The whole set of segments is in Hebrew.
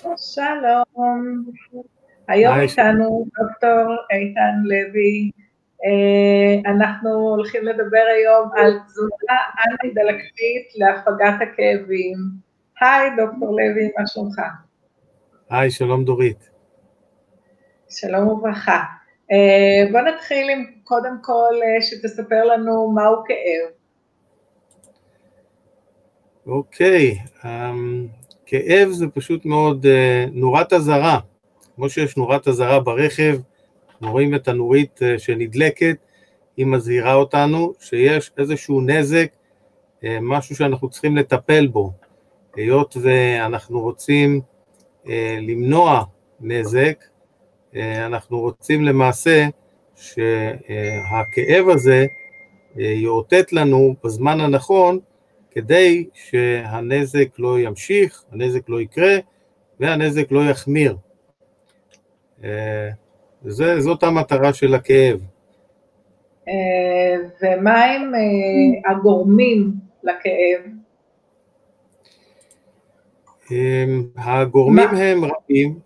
שלום, היום איתנו דוקטור איתן לוי, אה, אנחנו הולכים לדבר היום על תזונה אנטי-דלקתית להפגת הכאבים. היי דוקטור לוי, מה שלומך? היי, שלום דורית. שלום וברכה. אה, בוא נתחיל עם קודם כל אה, שתספר לנו מהו כאב. אוקיי, okay, אמ, um, כאב זה פשוט מאוד uh, נורת אזהרה, כמו שיש נורת אזהרה ברכב, רואים את הנורית uh, שנדלקת, היא מזהירה אותנו שיש איזשהו נזק, uh, משהו שאנחנו צריכים לטפל בו, היות ואנחנו רוצים למנוע נזק, אנחנו רוצים למעשה שהכאב הזה יאותת לנו בזמן הנכון כדי שהנזק לא ימשיך, הנזק לא יקרה והנזק לא יחמיר. אה, זה, זאת המטרה של הכאב. אה, ומה הם אה, הגורמים לכאב? הגורמים מה? הם רבים,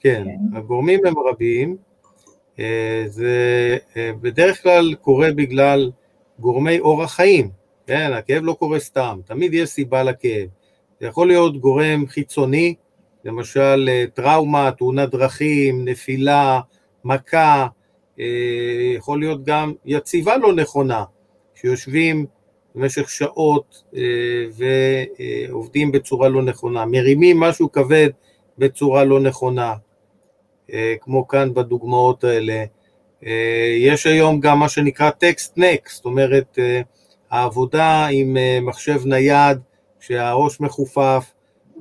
כן, כן, הגורמים הם רבים, זה בדרך כלל קורה בגלל גורמי אורח חיים, כן, הכאב לא קורה סתם, תמיד יש סיבה לכאב. זה יכול להיות גורם חיצוני, למשל אה, טראומה, תאונת דרכים, נפילה, מכה, אה, יכול להיות גם יציבה לא נכונה, שיושבים במשך שעות אה, ועובדים בצורה לא נכונה, מרימים משהו כבד בצורה לא נכונה, כמו כאן בדוגמאות האלה. יש היום גם מה שנקרא טקסט נק, זאת אומרת, העבודה עם אה, מחשב נייד, שהראש מכופף,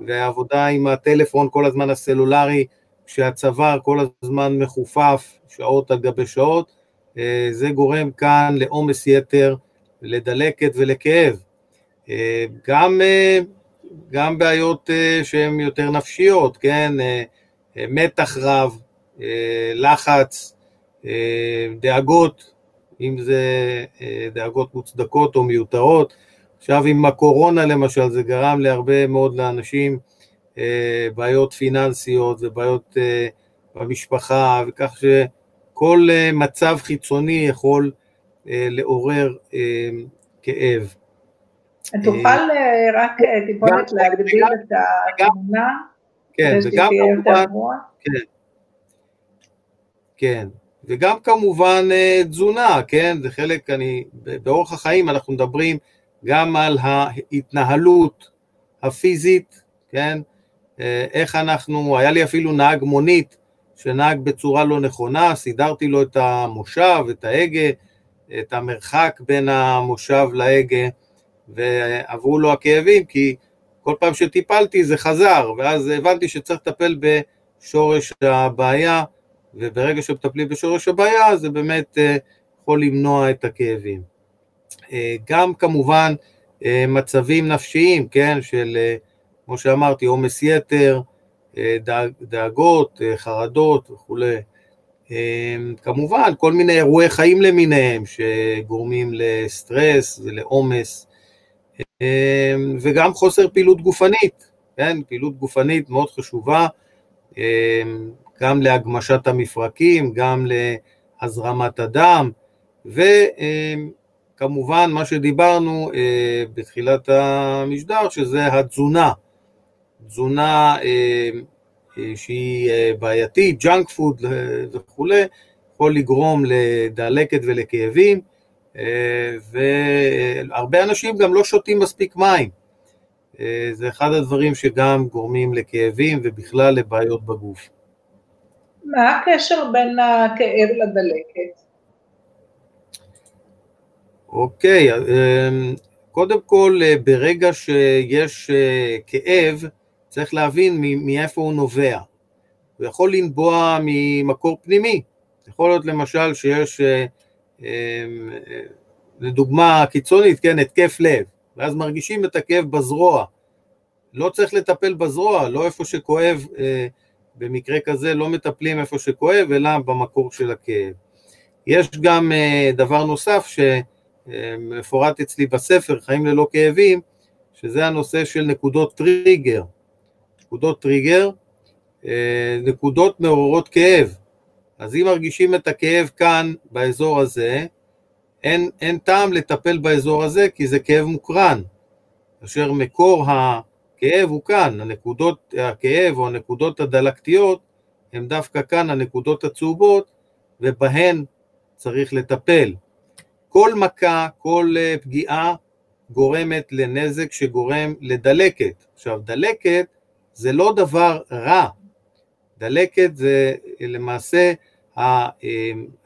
והעבודה עם הטלפון כל הזמן הסלולרי, כשהצוואר כל הזמן מכופף, שעות על גבי שעות, אה, זה גורם כאן לעומס יתר, לדלקת ולכאב. אה, גם, גם בעיות שהן יותר נפשיות, כן, מתח רב, לחץ, דאגות, אם זה אה, דאגות מוצדקות או מיותרות. עכשיו עם הקורונה למשל, זה גרם להרבה מאוד לאנשים אה, בעיות פיננסיות ובעיות אה, במשפחה, וכך שכל מצב חיצוני יכול לעורר כאב. תוכל רק טיפונת להגדיל את התמונה? כן, וגם כמובן, כן, כן, וגם כמובן אה, תזונה, כן? זה חלק, אני, באורח החיים אנחנו מדברים גם על ההתנהלות הפיזית, כן? אה, איך אנחנו, היה לי אפילו נהג מונית שנהג בצורה לא נכונה, סידרתי לו את המושב, את ההגה, את המרחק בין המושב להגה, ועברו לו הכאבים, כי כל פעם שטיפלתי זה חזר, ואז הבנתי שצריך לטפל בשורש הבעיה, וברגע שמטפלים בשורש הבעיה זה באמת אה, יכול למנוע את הכאבים. אה, גם כמובן אה, מצבים נפשיים, כן, של כמו שאמרתי, עומס יתר, דאגות, חרדות וכולי. כמובן, כל מיני אירועי חיים למיניהם שגורמים לסטרס ולעומס, וגם חוסר פעילות גופנית, כן, פעילות גופנית מאוד חשובה, גם להגמשת המפרקים, גם להזרמת הדם, וכמובן מה שדיברנו אה, בתחילת המשדר, שזה התזונה, תזונה אה, אה, שהיא בעייתית, ג'אנק פוד וכולי, יכול לגרום לדלקת ולכאבים, והרבה אנשים גם לא שותים מספיק מים. זה אחד הדברים שגם גורמים לכאבים ובכלל לבעיות בגוף. מה הקשר בין הכאב לדלקת? אוקיי, אמ, קודם כל, אה, ברגע שיש אה, כאב, צריך להבין מאיפה הוא נובע. הוא יכול לנבוע ממקור פנימי. יכול להיות למשל שיש, אה, אמ, לדוגמה קיצונית, כן, התקף לב, ואז מרגישים את הכאב בזרוע. לא צריך לטפל בזרוע, לא איפה שכואב במקרה כזה לא מטפלים איפה שכואב, אלא במקור של הכאב. יש גם אה, דבר נוסף שמפורט אצלי בספר, חיים ללא כאבים, שזה הנושא של נקודות טריגר. נקודות טריגר, נקודות מעוררות כאב. אז אם מרגישים את הכאב כאן, באזור הזה, אין, אין טעם לטפל באזור הזה כי זה כאב מוקרן, אשר מקור הכאב הוא כאן, הנקודות הכאב או הנקודות הדלקתיות הן דווקא כאן הנקודות הצהובות ובהן צריך לטפל. כל מכה, כל אה, פגיעה גורמת לנזק שגורם לדלקת. עכשיו דלקת זה לא דבר רע, דלקת זה למעשה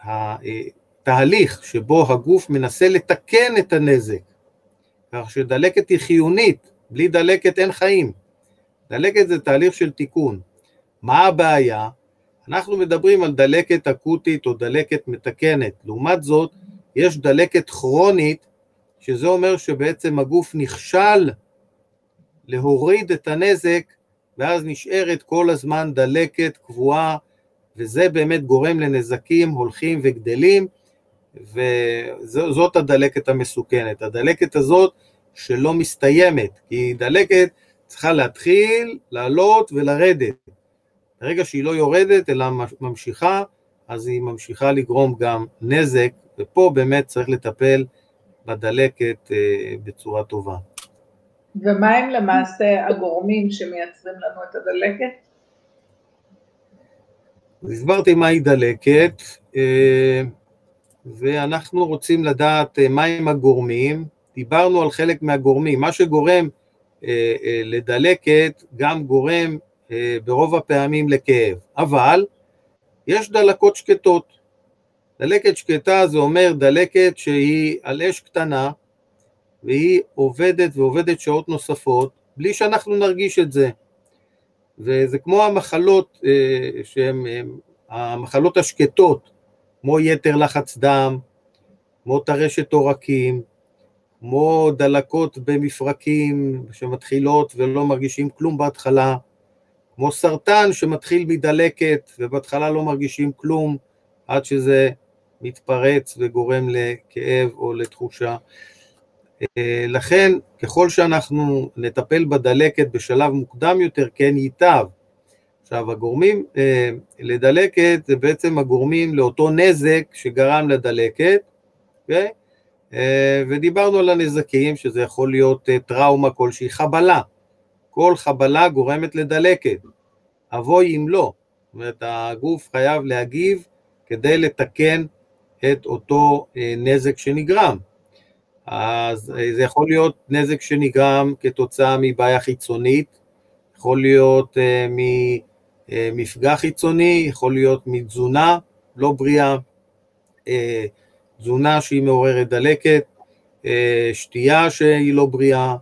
התהליך שבו הגוף מנסה לתקן את הנזק, כך שדלקת היא חיונית, בלי דלקת אין חיים. דלקת זה תהליך של תיקון. מה הבעיה? אנחנו מדברים על דלקת אקוטית או דלקת מתקנת. לעומת זאת, יש דלקת כרונית, שזה אומר שבעצם הגוף נכשל להוריד את הנזק, ואז נשארת כל הזמן דלקת קבועה, וזה באמת גורם לנזקים הולכים וגדלים, וזאת הדלקת המסוכנת. הדלקת הזאת שלא מסתיימת, כי דלקת צריכה להתחיל, לעלות ולרדת. ברגע שהיא לא יורדת אלא ממשיכה, אז היא ממשיכה לגרום גם נזק, ופה באמת צריך לטפל בדלקת אה, בצורה טובה. ומה הם למעשה הגורמים שמייצרים לנו את הדלקת? הסברתי מהי דלקת, אה, ואנחנו רוצים לדעת אה, מהם הגורמים. דיברנו על חלק מהגורמים. מה שגורם לדלקת גם גורם ברוב הפעמים לכאב, אבל יש דלקות שקטות. דלקת שקטה זה אומר דלקת שהיא על אש קטנה והיא עובדת ועובדת שעות נוספות בלי שאנחנו נרגיש את זה. וזה כמו המחלות אה, שהן המחלות השקטות, כמו יתר לחץ דם, כמו טרשת עורקים, כמו דלקות במפרקים שמתחילות ולא מרגישים כלום בהתחלה, כמו סרטן שמתחיל מדלקת ובהתחלה לא מרגישים כלום עד שזה מתפרץ וגורם לכאב או לתחושה. אה, לכן ככל שאנחנו נטפל בדלקת בשלב מוקדם יותר כן ייטב. עכשיו הגורמים אה, לדלקת זה בעצם הגורמים לאותו נזק שגרם לדלקת, okay? אה, ודיברנו על הנזקים שזה יכול להיות טראומה כלשהי, חבלה, כל חבלה גורמת לדלקת, אבוי אם לא, זאת אומרת הגוף חייב להגיב כדי לתקן את אותו אה, נזק שנגרם. אז אה, זה יכול להיות נזק שנגרם כתוצאה מבעיה חיצונית, יכול להיות אה, ממפגע חיצוני, יכול להיות מתזונה לא בריאה, תזונה שהיא מעוררת דלקת, שתייה שהיא לא בריאה,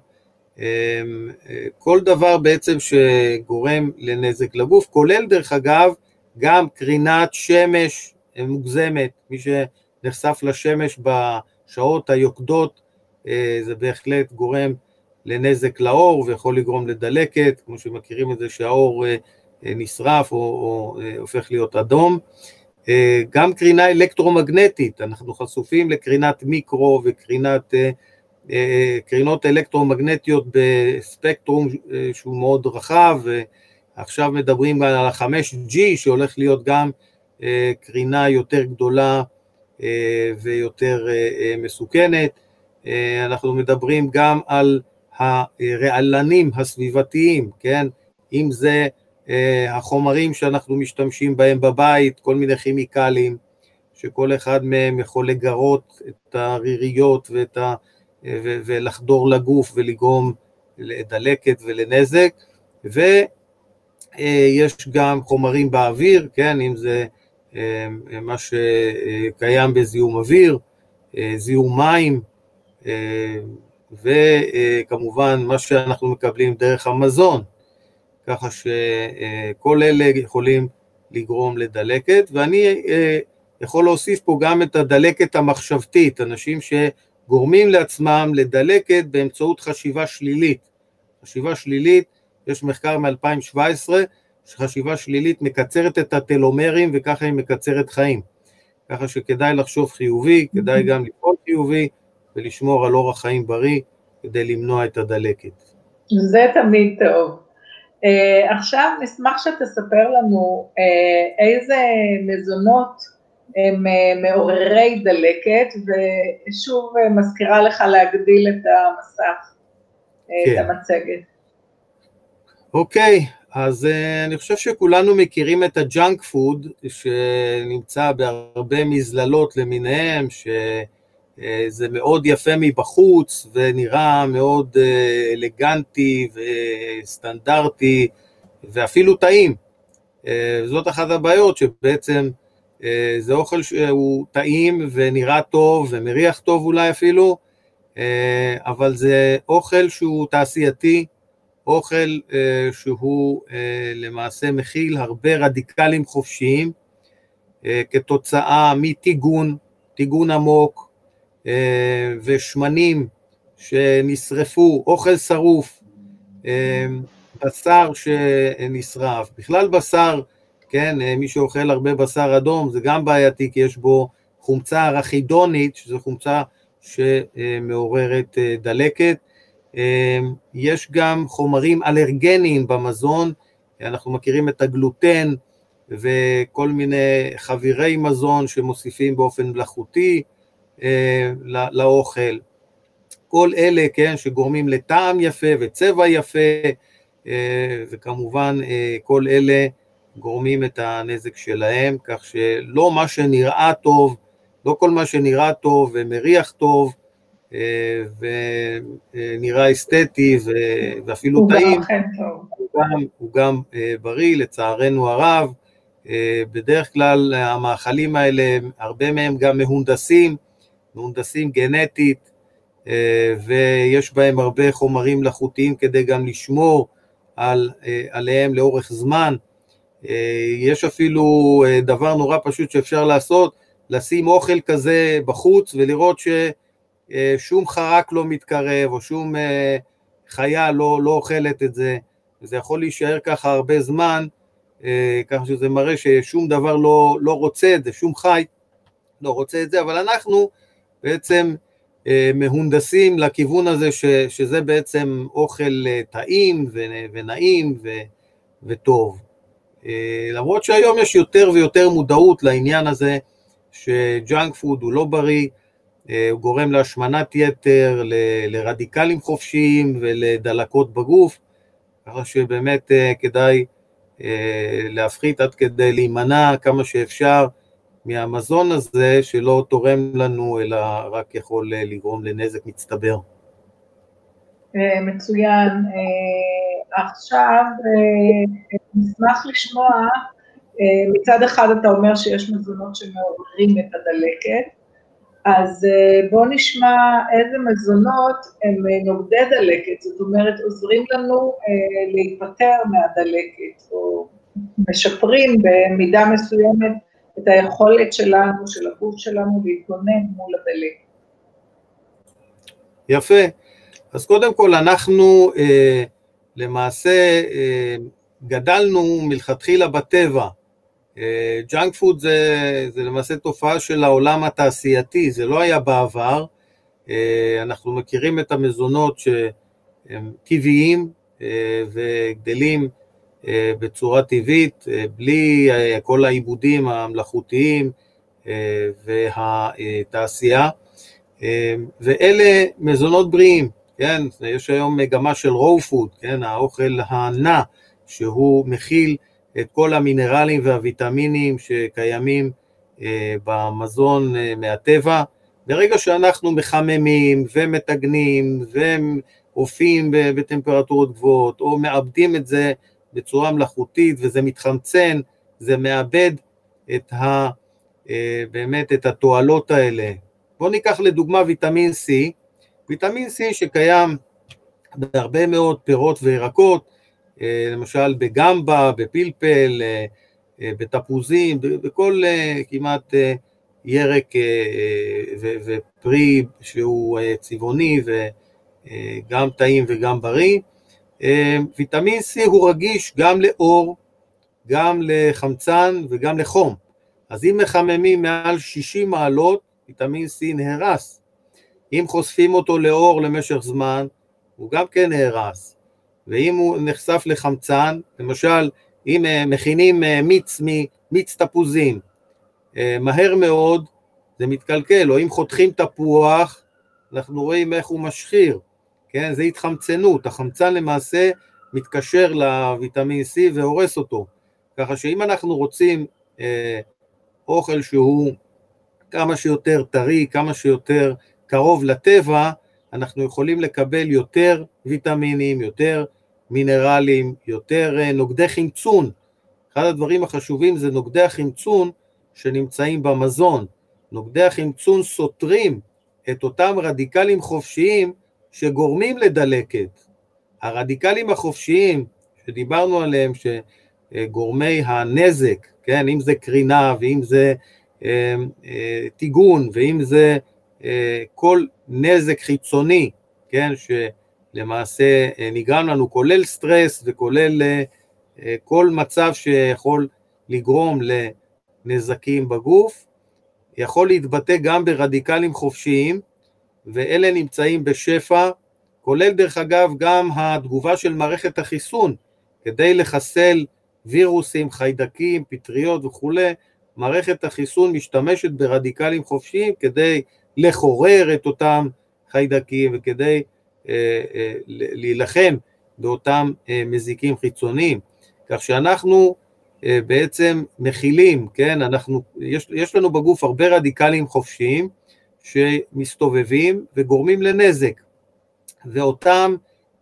כל דבר בעצם שגורם לנזק לגוף, כולל דרך אגב גם קרינת שמש מוגזמת, מי שנחשף לשמש בשעות היוקדות אה, זה בהחלט גורם לנזק לעור ויכול לגרום לדלקת, כמו שמכירים את זה אה, אה, נשרף או, או הופך להיות אדום. גם קרינה אלקטרומגנטית, אנחנו חשופים לקרינת מיקרו וקרינת קרינות אלקטרומגנטיות בספקטרום שהוא מאוד רחב, ועכשיו מדברים על ה-5G שהולך להיות גם אה, קרינה יותר גדולה אה, ויותר אה, מסוכנת. אנחנו מדברים גם על הרעלנים הסביבתיים, כן? אם זה החומרים שאנחנו משתמשים בהם בבית, כל מיני כימיקלים, שכל אחד מהם יכול לגרות את הריריות ואת ה... ולחדור לגוף ולגרום לדלקת ולנזק, ויש גם חומרים באוויר, כן, אם זה אמ, מה שקיים בזיהום אוויר, אה, זיהום מים, אה, וכמובן מה שאנחנו מקבלים דרך המזון, ככה שכל אלה יכולים לגרום לדלקת, ואני אה, יכול להוסיף פה גם את הדלקת המחשבתית, אנשים שגורמים לעצמם לדלקת באמצעות חשיבה שלילית. חשיבה שלילית, יש מחקר מ-2017 שחשיבה שלילית מקצרת את הטלומרים וככה היא מקצרת חיים. ככה שכדאי לחשוב חיובי, כדאי גם לפעול חיובי ולשמור על אורח חיים בריא כדי למנוע את הדלקת. זה תמיד טוב. Uh, עכשיו נשמח שתספר לנו uh, איזה מזונות הם uh, מעוררי דלקת, ושוב uh, מזכירה לך להגדיל את המסך, כן. את המצגת. אוקיי, okay, אז uh, אני חושב שכולנו מכירים את הג'אנק פוד, שנמצא בהרבה מזללות למיניהם, שזה uh, מאוד יפה מבחוץ ונראה מאוד uh, אלגנטי וסטנדרטי ואפילו טעים. Uh, זאת אחת הבעיות, שבעצם זה אוכל שהוא טעים ונראה טוב ומריח טוב אולי אפילו, אבל זה אוכל שהוא תעשייתי, אוכל אה, שהוא אה, למעשה מכיל הרבה רדיקלים חופשיים אה, כתוצאה מטיגון, טיגון עמוק אה, ושמנים שנשרפו, אוכל שרוף, אה, בשר שנשרף, בכלל בשר, כן, אה, מי שאוכל הרבה בשר אדום זה גם בעייתי כי יש בו חומצה ארכידונית, שזו חומצה שמעוררת אה, דלקת, יש גם חומרים אלרגניים במזון, אנחנו מכירים את הגלוטן וכל מיני חבירי מזון שמוסיפים באופן מלאכותי אה, לאוכל. כל אלה, כן, שגורמים לטעם יפה וצבע יפה, אה, וכמובן אה, כל אלה גורמים את הנזק שלהם, כך שלא מה שנראה טוב, לא כל מה שנראה טוב ומריח טוב, אה, ונראה אסתטי ואפילו טעים, הוא גם, הוא גם אה, בריא לצערנו הרב, אה, בדרך כלל המאכלים האלה, הרבה מהם גם מהונדסים, מהונדסים גנטית, ויש בהם הרבה חומרים מלאכותיים כדי גם לשמור על, עליהם לאורך זמן. יש אפילו דבר נורא פשוט שאפשר לעשות, לשים אוכל כזה בחוץ ולראות ש... אה, שום חרק לא מתקרב, או שום אה, חיה לא, לא אוכלת את זה, וזה יכול להישאר ככה הרבה זמן, אה, ככה שזה מראה ששום דבר לא, לא רוצה את זה, שום חי לא רוצה את זה, אבל אנחנו בעצם מהונדסים לכיוון הזה ש, שזה בעצם אוכל טעים ונעים ו, וטוב. למרות שהיום יש יותר ויותר מודעות לעניין הזה שג'אנק פוד הוא לא בריא, אה, הוא גורם להשמנת יתר, לרדיקלים חופשיים ולדלקות בגוף, ככה שבאמת אה, כדאי אה, להפחית עד כדי להימנע כמה שאפשר מהמזון הזה שלא תורם לנו אלא רק יכול לגרום לנזק מצטבר. מצוין. עכשיו נשמח לשמוע, מצד אחד אתה אומר שיש מזונות שמעוררים את הדלקת, אז אה, בואו נשמע איזה מזונות הם אה, נוגדי דלקת, זאת אומרת עוזרים לנו אה, להיפטר מהדלקת, או משפרים במידה מסוימת את היכולת שלנו, של הגוף שלנו, להתגונן מול הדלקת. יפה. אז קודם כל אנחנו אה, למעשה אה, גדלנו מלכתחילה בטבע, ג'אנק פוד זה, זה למעשה תופעה של העולם התעשייתי, זה לא היה בעבר, אה, אנחנו מכירים את המזונות שהם טבעיים אה, וגדלים אה, בצורה טבעית, בלי כל העיבודים המלאכותיים והתעשייה, ואלה מזונות בריאים, כן, יש היום מגמה של רואו פוד, כן, האוכל הנע, שהוא מכיל את כל המינרלים והוויטמינים שקיימים אה, במזון אה, מהטבע. ברגע שאנחנו מחממים ומטגנים ואופים בטמפרטורות גבוהות, או מעבדים את זה בצורה מלאכותית וזה מתחמצן, זה מאבד את ה, אה, באמת את התועלות האלה. בואו ניקח לדוגמה ויטמין C, ויטמין C שקיים בהרבה מאוד פירות וירקות, אה, למשל בגמבה, בפלפל, אה, בתפוזים, בכל כמעט ירק ופרי שהוא צבעוני וגם טעים וגם בריא. ויטמין C הוא רגיש גם לאור, גם לחמצן וגם לחום. אז אם מחממים מעל 60 מעלות, ויטמין C נהרס. אם חושפים אותו לאור למשך זמן, הוא גם כן נהרס. ואם הוא נחשף לחמצן, למשל, אם מכינים מיץ מיץ תפוזים, מהר מאוד זה מתקלקל, או אם חותכים תפוח, אנחנו רואים איך הוא משחיר, כן? זה התחמצנות, החמצן למעשה מתקשר לוויטמין C והורס אותו. ככה שאם אנחנו רוצים אה, אוכל שהוא כמה שיותר טרי, כמה שיותר קרוב לטבע, אנחנו יכולים לקבל יותר ויטמינים, יותר מינרלים, יותר אה, נוגדי חמצון. אחד הדברים החשובים זה נוגדי החמצון שנמצאים במזון. נוגדי החמצון סותרים את אותם רדיקלים חופשיים שגורמים לדלקת. הרדיקלים החופשיים שדיברנו עליהם, שגורמי הנזק, כן, אם זה קרינה ואם זה אה, אה, טיגון ואם זה אה, כל נזק חיצוני, כן, שלמעשה נגרם לנו, כולל סטרס וכולל כל מצב שיכול לגרום לנזקים בגוף, יכול להתבטא גם ברדיקלים חופשיים, ואלה נמצאים בשפע, כולל דרך אגב גם התגובה של מערכת החיסון, כדי לחסל וירוסים, חיידקים, פטריות וכולי, מערכת החיסון משתמשת ברדיקלים חופשיים כדי לחורר את אותם חיידקים וכדי אה, אה, להילחם באותם אה, מזיקים חיצוניים. כך שאנחנו אה, בעצם מכילים, כן, אנחנו, יש, יש לנו בגוף הרבה רדיקלים חופשיים שמסתובבים וגורמים לנזק, ואותם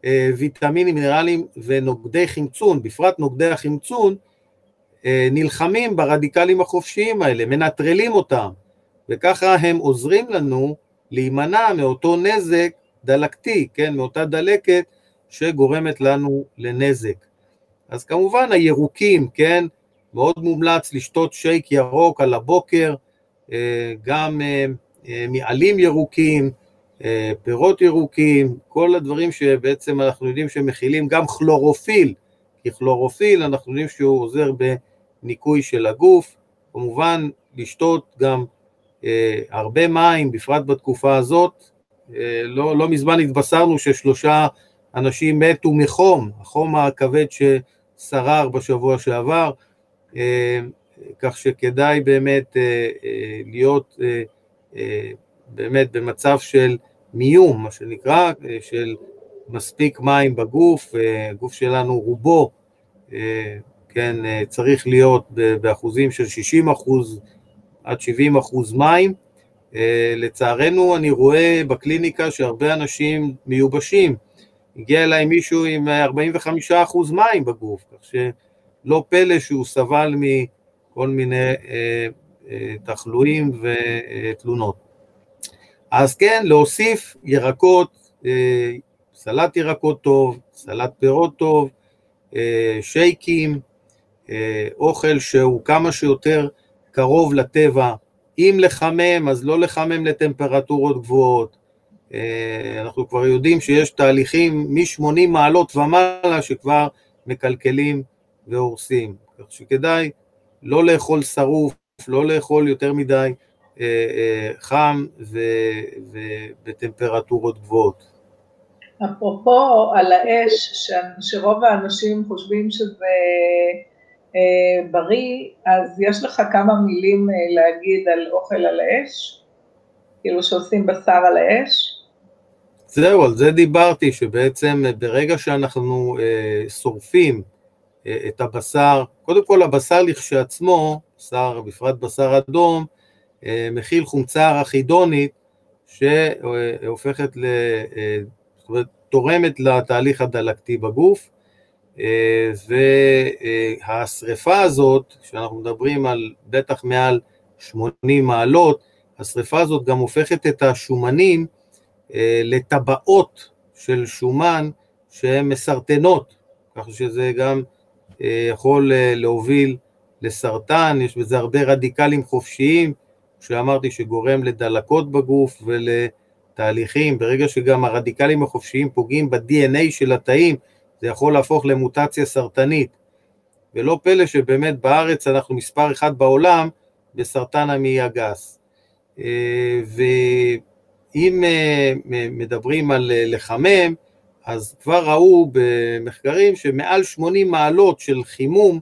אה, ויטמינים, מינרלים ונוגדי חמצון, בפרט נוגדי החמצון, אה, נלחמים ברדיקלים החופשיים האלה, מנטרלים אותם, וככה הם עוזרים לנו להימנע מאותו נזק דלקתי, כן, מאותה דלקת שגורמת לנו לנזק. אז כמובן הירוקים, כן, מאוד מומלץ לשתות שייק ירוק על הבוקר, אה, גם אה, מעלים ירוקים, פירות ירוקים, כל הדברים שבעצם אנחנו יודעים שמכילים גם כלורופיל, כי כלורופיל אנחנו יודעים שהוא עוזר בניקוי של הגוף, כמובן לשתות גם הרבה מים, בפרט בתקופה הזאת, לא, לא מזמן התבשרנו ששלושה אנשים מתו מחום, החום הכבד ששרר בשבוע שעבר, אה, כך שכדאי באמת אה, אה, להיות באמת במצב של מיום, מה שנקרא, של מספיק מים בגוף, הגוף שלנו רובו, כן, צריך להיות באחוזים של 60 אחוז עד 70 אחוז מים. לצערנו אני רואה בקליניקה שהרבה אנשים מיובשים, הגיע אליי מישהו עם 45 אחוז מים בגוף, כך שלא פלא שהוא סבל מכל מיני אה, אה, תחלואים ותלונות. אז כן, להוסיף ירקות, אה, סלט ירקות טוב, סלט פירות טוב, אה, שייקים, אה, אוכל שהוא כמה שיותר קרוב לטבע, אם לחמם, אז לא לחמם לטמפרטורות גבוהות, אנחנו כבר יודעים שיש תהליכים מ-80 מעלות ומעלה שכבר מקלקלים והורסים. כך שכדאי לא לאכול שרוף, לא לאכול יותר מדי אה, אה, חם ובטמפרטורות גבוהות. אפרופו על האש, שרוב האנשים חושבים שזה בריא, אז יש לך כמה מילים להגיד על אוכל על האש? כאילו שעושים בשר על האש? זהו, על זה דיברתי, שבעצם ברגע שאנחנו אה, שורפים אה, את הבשר, קודם כל הבשר לכשעצמו, בשר, בפרט בשר אדום, אה, מכיל חומצה ארכידונית שהופכת, ל, אה, זאת אומרת, תורמת לתהליך הדלקתי בגוף, אה, והשריפה הזאת, שאנחנו מדברים על בטח מעל 80 מעלות, השריפה הזאת גם הופכת את השומנים אה, לטבעות של שומן שהן מסרטנות, כך שזה גם אה, יכול אה, להוביל לסרטן, יש בזה הרבה רדיקלים חופשיים, שאמרתי שגורם לדלקות בגוף ולתהליכים, ברגע שגם הרדיקלים החופשיים פוגעים ב-DNA של התאים, זה יכול להפוך למוטציה סרטנית. ולא פלא שבאמת בארץ אנחנו מספר אחד בעולם בסרטן המעי הגס. ו... אם אה, מדברים על אה, לחמם, אז כבר ראו במחקרים שמעל 80 מעלות של חימום,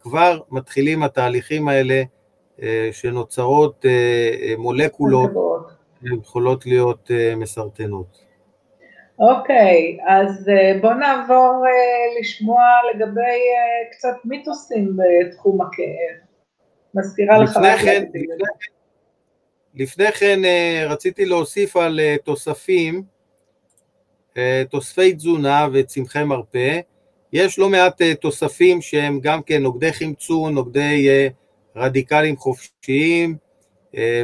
כבר מתחילים התהליכים האלה שנוצרות מולקולות, יכולות להיות מסרטנות. אוקיי, אז בואו נעבור לשמוע לגבי קצת מיתוסים בתחום הכאב. מזכירה לך לפני כן, לפני כן רציתי להוסיף על תוספים, תוספי תזונה וצמחי מרפא, יש לא מעט תוספים שהם גם כן נוגדי חמצון, נוגדי רדיקלים חופשיים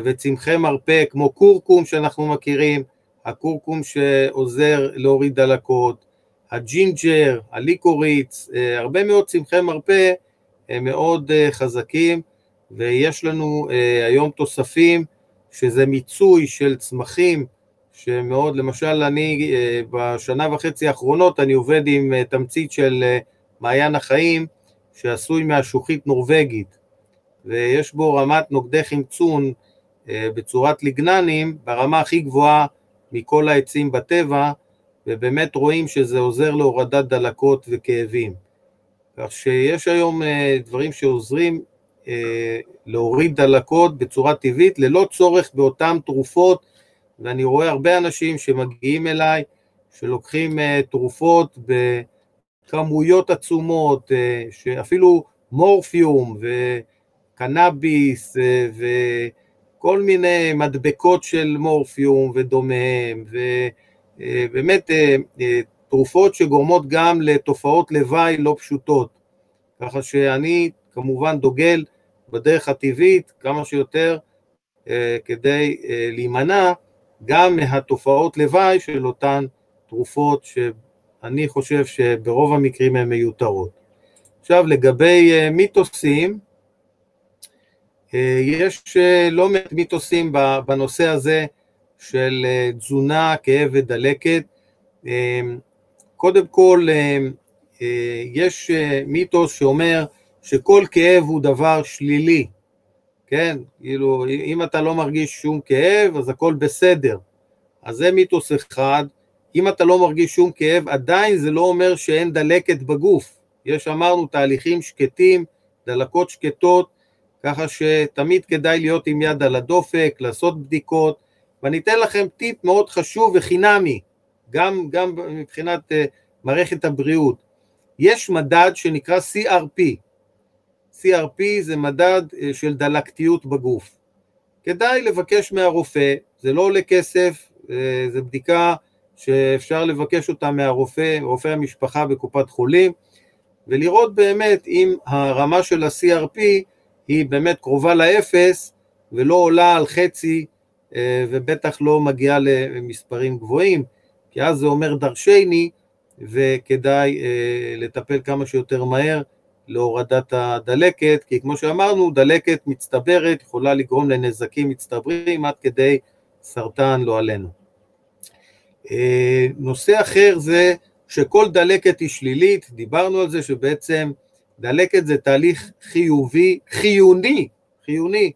וצמחי מרפא כמו קורקום שאנחנו מכירים, הקורקום שעוזר להוריד דלקות, הג'ינג'ר, הליקוריץ, הרבה מאוד צמחי מרפא הם מאוד חזקים ויש לנו היום תוספים שזה מיצוי של צמחים שמאוד, למשל אני בשנה וחצי האחרונות אני עובד עם תמצית של מעיין החיים שעשוי מהשוחית נורבגית ויש בו רמת נוגדי חמצון בצורת ליגננים ברמה הכי גבוהה מכל העצים בטבע ובאמת רואים שזה עוזר להורדת דלקות וכאבים. כך שיש היום דברים שעוזרים להוריד דלקות בצורה טבעית ללא צורך באותן תרופות ואני רואה הרבה אנשים שמגיעים אליי שלוקחים תרופות בכמויות עצומות, שאפילו מורפיום וקנאביס וכל מיני מדבקות של מורפיום ודומיהם ובאמת תרופות שגורמות גם לתופעות לוואי לא פשוטות, ככה שאני כמובן דוגל בדרך הטבעית כמה שיותר כדי להימנע גם מהתופעות לוואי של אותן תרופות שאני חושב שברוב המקרים הן מיותרות. עכשיו לגבי מיתוסים, יש לא מעט מיתוסים בנושא הזה של תזונה, כאב ודלקת. קודם כל יש מיתוס שאומר שכל כאב הוא דבר שלילי, כן? כאילו, אם אתה לא מרגיש שום כאב, אז הכל בסדר. אז זה מיתוס אחד. אם אתה לא מרגיש שום כאב, עדיין זה לא אומר שאין דלקת בגוף. יש, אמרנו, תהליכים שקטים, דלקות שקטות, ככה שתמיד כדאי להיות עם יד על הדופק, לעשות בדיקות, ואני אתן לכם טיפ מאוד חשוב וחינמי, גם, גם מבחינת uh, מערכת הבריאות. יש מדד שנקרא CRP, CRP זה מדד אה, של דלקתיות בגוף. כדאי לבקש מהרופא, זה לא עולה כסף, אה, זו בדיקה שאפשר לבקש אותה מהרופא, רופא המשפחה בקופת חולים, ולראות באמת אם הרמה של ה-CRP היא באמת קרובה לאפס ולא עולה על חצי אה, ובטח לא מגיעה למספרים גבוהים, כי אז זה אומר דרשני וכדאי לטפל כמה שיותר מהר להורדת הדלקת, כי כמו שאמרנו, דלקת מצטברת יכולה לגרום לנזקים מצטברים עד כדי סרטן, לא עלינו. אה, נושא אחר זה שכל דלקת היא שלילית, דיברנו על זה שבעצם דלקת זה תהליך חיובי, חיוני, חיוני,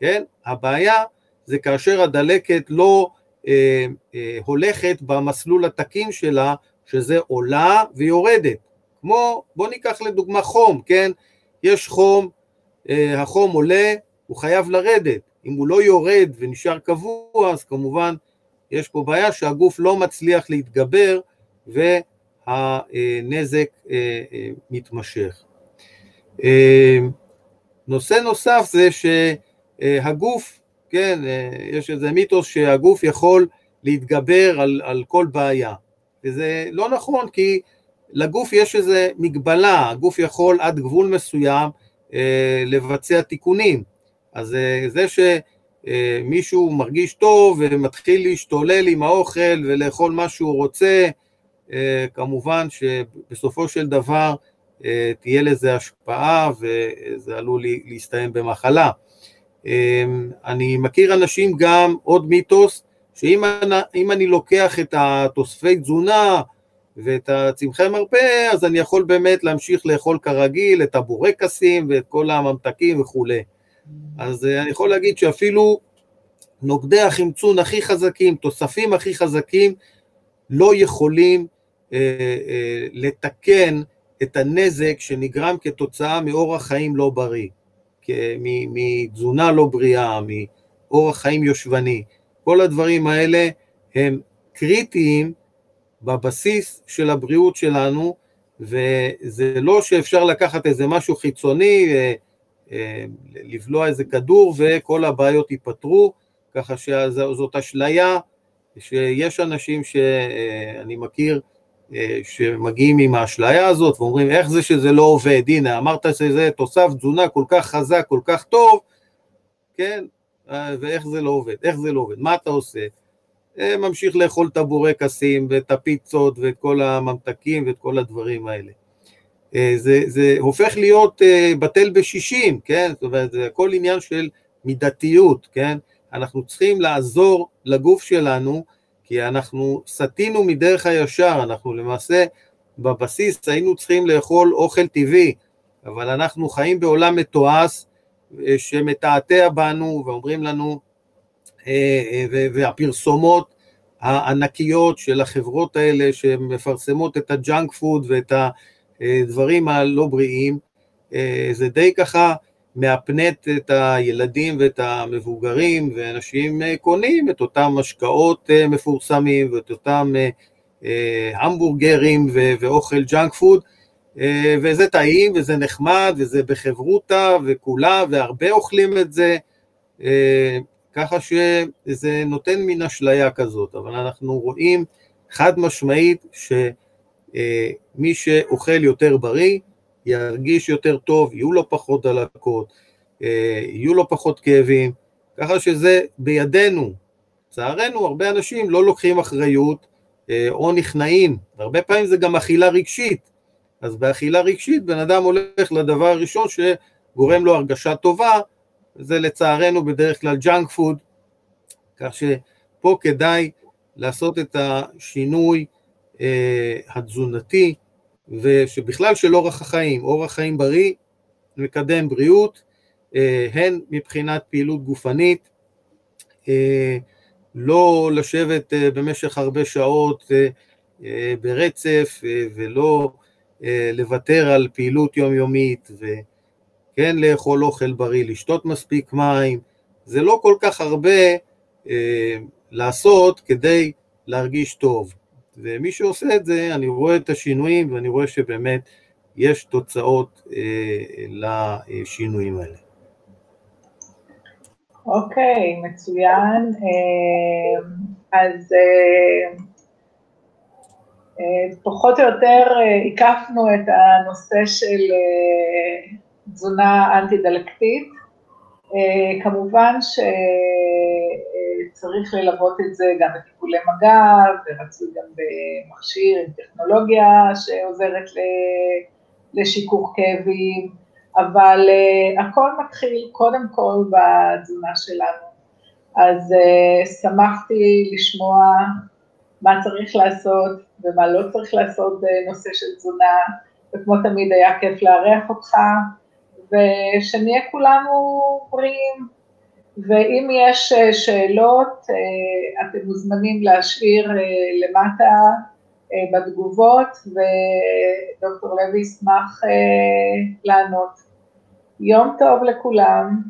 כן? הבעיה זה כאשר הדלקת לא אה, אה, הולכת במסלול התקין שלה, שזה עולה ויורדת. כמו, בוא ניקח לדוגמה חום, כן? יש חום, אה, החום עולה, הוא חייב לרדת. אם הוא לא יורד ונשאר קבוע, אז כמובן יש פה בעיה שהגוף לא מצליח להתגבר והנזק אה, אה, מתמשך. אה, נושא נוסף זה שהגוף, כן, אה, יש איזה מיתוס שהגוף יכול להתגבר על, על כל בעיה, וזה לא נכון כי לגוף יש איזו מגבלה, הגוף יכול עד גבול מסוים אה, לבצע תיקונים. אז אה, זה שמישהו מרגיש טוב ומתחיל להשתולל עם האוכל ולאכול מה שהוא רוצה, אה, כמובן שבסופו של דבר אה, תהיה לזה השפעה וזה עלול להסתיים במחלה. אה, אני מכיר אנשים גם, עוד מיתוס, שאם אני לוקח את התוספי תזונה, ואת הצמחי מרפא, אז אני יכול באמת להמשיך לאכול כרגיל את הבורקסים ואת כל הממתקים וכולי. אז אה, אני יכול להגיד שאפילו נוגדי החמצון הכי חזקים, תוספים הכי חזקים, לא יכולים לתקן את הנזק שנגרם כתוצאה מאורח חיים לא בריא, מתזונה לא בריאה, מאורח חיים יושבני. כל הדברים האלה הם קריטיים בבסיס של הבריאות שלנו, וזה לא שאפשר לקחת איזה משהו חיצוני, אה, אה, לבלוע איזה כדור וכל הבעיות ייפתרו, ככה שזאת אשליה שיש אנשים שאני מכיר שמגיעים עם האשליה הזאת ואומרים איך זה שזה לא עובד, הנה אמרת שזה תוסף תזונה כל כך חזק, כל כך טוב, כן, ואיך זה לא עובד, איך זה לא עובד, מה אתה עושה? ממשיך לאכול את הבורקסים ואת הפיצות ואת כל הממתקים ואת כל הדברים האלה. זה, זה הופך להיות בטל בשישים, כן? זאת אומרת, זה הכל עניין של מידתיות, כן? אנחנו צריכים לעזור לגוף שלנו, כי אנחנו סטינו מדרך הישר, אנחנו למעשה בבסיס היינו צריכים לאכול אוכל טבעי, אבל אנחנו חיים בעולם מתועש שמתעתע בנו ואומרים לנו, אה, אה, והפרסומות הענקיות של החברות האלה שמפרסמות את ה junk food ואת הדברים הלא בריאים, אה, זה די ככה מהפנט את הילדים ואת המבוגרים, ואנשים קונים את אותם משקאות מפורסמים ואת אותם המבורגרים ואוכל junk food, וזה טעים וזה נחמד וזה בחברותא וכולי והרבה אוכלים את זה, ככה שזה נותן מין אשליה כזאת, אבל אנחנו רואים חד משמעית שמי שאוכל יותר בריא, ירגיש יותר טוב, יהיו לו פחות דלקות, יהיו לו פחות כאבים, ככה שזה בידינו. לצערנו, הרבה אנשים לא לוקחים אחריות או נכנעים, והרבה פעמים זה גם אכילה רגשית. אז באכילה רגשית בן אדם הולך לדבר הראשון שגורם לו הרגשה טובה, זה לצערנו בדרך כלל junk food, כך שפה כדאי לעשות את השינוי אה, התזונתי, ושבכלל של אורח החיים, אורח חיים בריא מקדם בריאות, אה, הן מבחינת פעילות גופנית, אה, לא לשבת אה, במשך הרבה שעות אה, אה, ברצף אה, ולא אה, לוותר על פעילות יומיומית, ו... כן לאכול אוכל בריא, לשתות מספיק מים, זה לא כל כך הרבה אה, לעשות כדי להרגיש טוב. ומי שעושה את זה, אני רואה את השינויים ואני רואה שבאמת יש תוצאות אה, לשינויים האלה. אוקיי, okay, מצוין. אה, אז אה, אה, פחות או יותר הקפנו את הנושא של תזונה אנטי-דלקתית. Uh, כמובן שצריך ללוות את זה גם בטיפולי מגע, ורצוי גם במכשיר עם טכנולוגיה שעוזרת לשיכוך כאבים, אבל uh, הכל מתחיל קודם כל בתזונה שלנו. אז uh, שמחתי לשמוע מה צריך לעשות ומה לא צריך לעשות בנושא של תזונה, וכמו תמיד היה כיף לארח אותך. ושנהיה כולנו בריאים. ואם יש אה, שאלות, אה, אתם מוזמנים להשאיר אה, למטה בתגובות, ודוקטור לוי ישמח לענות. יום טוב לכולם.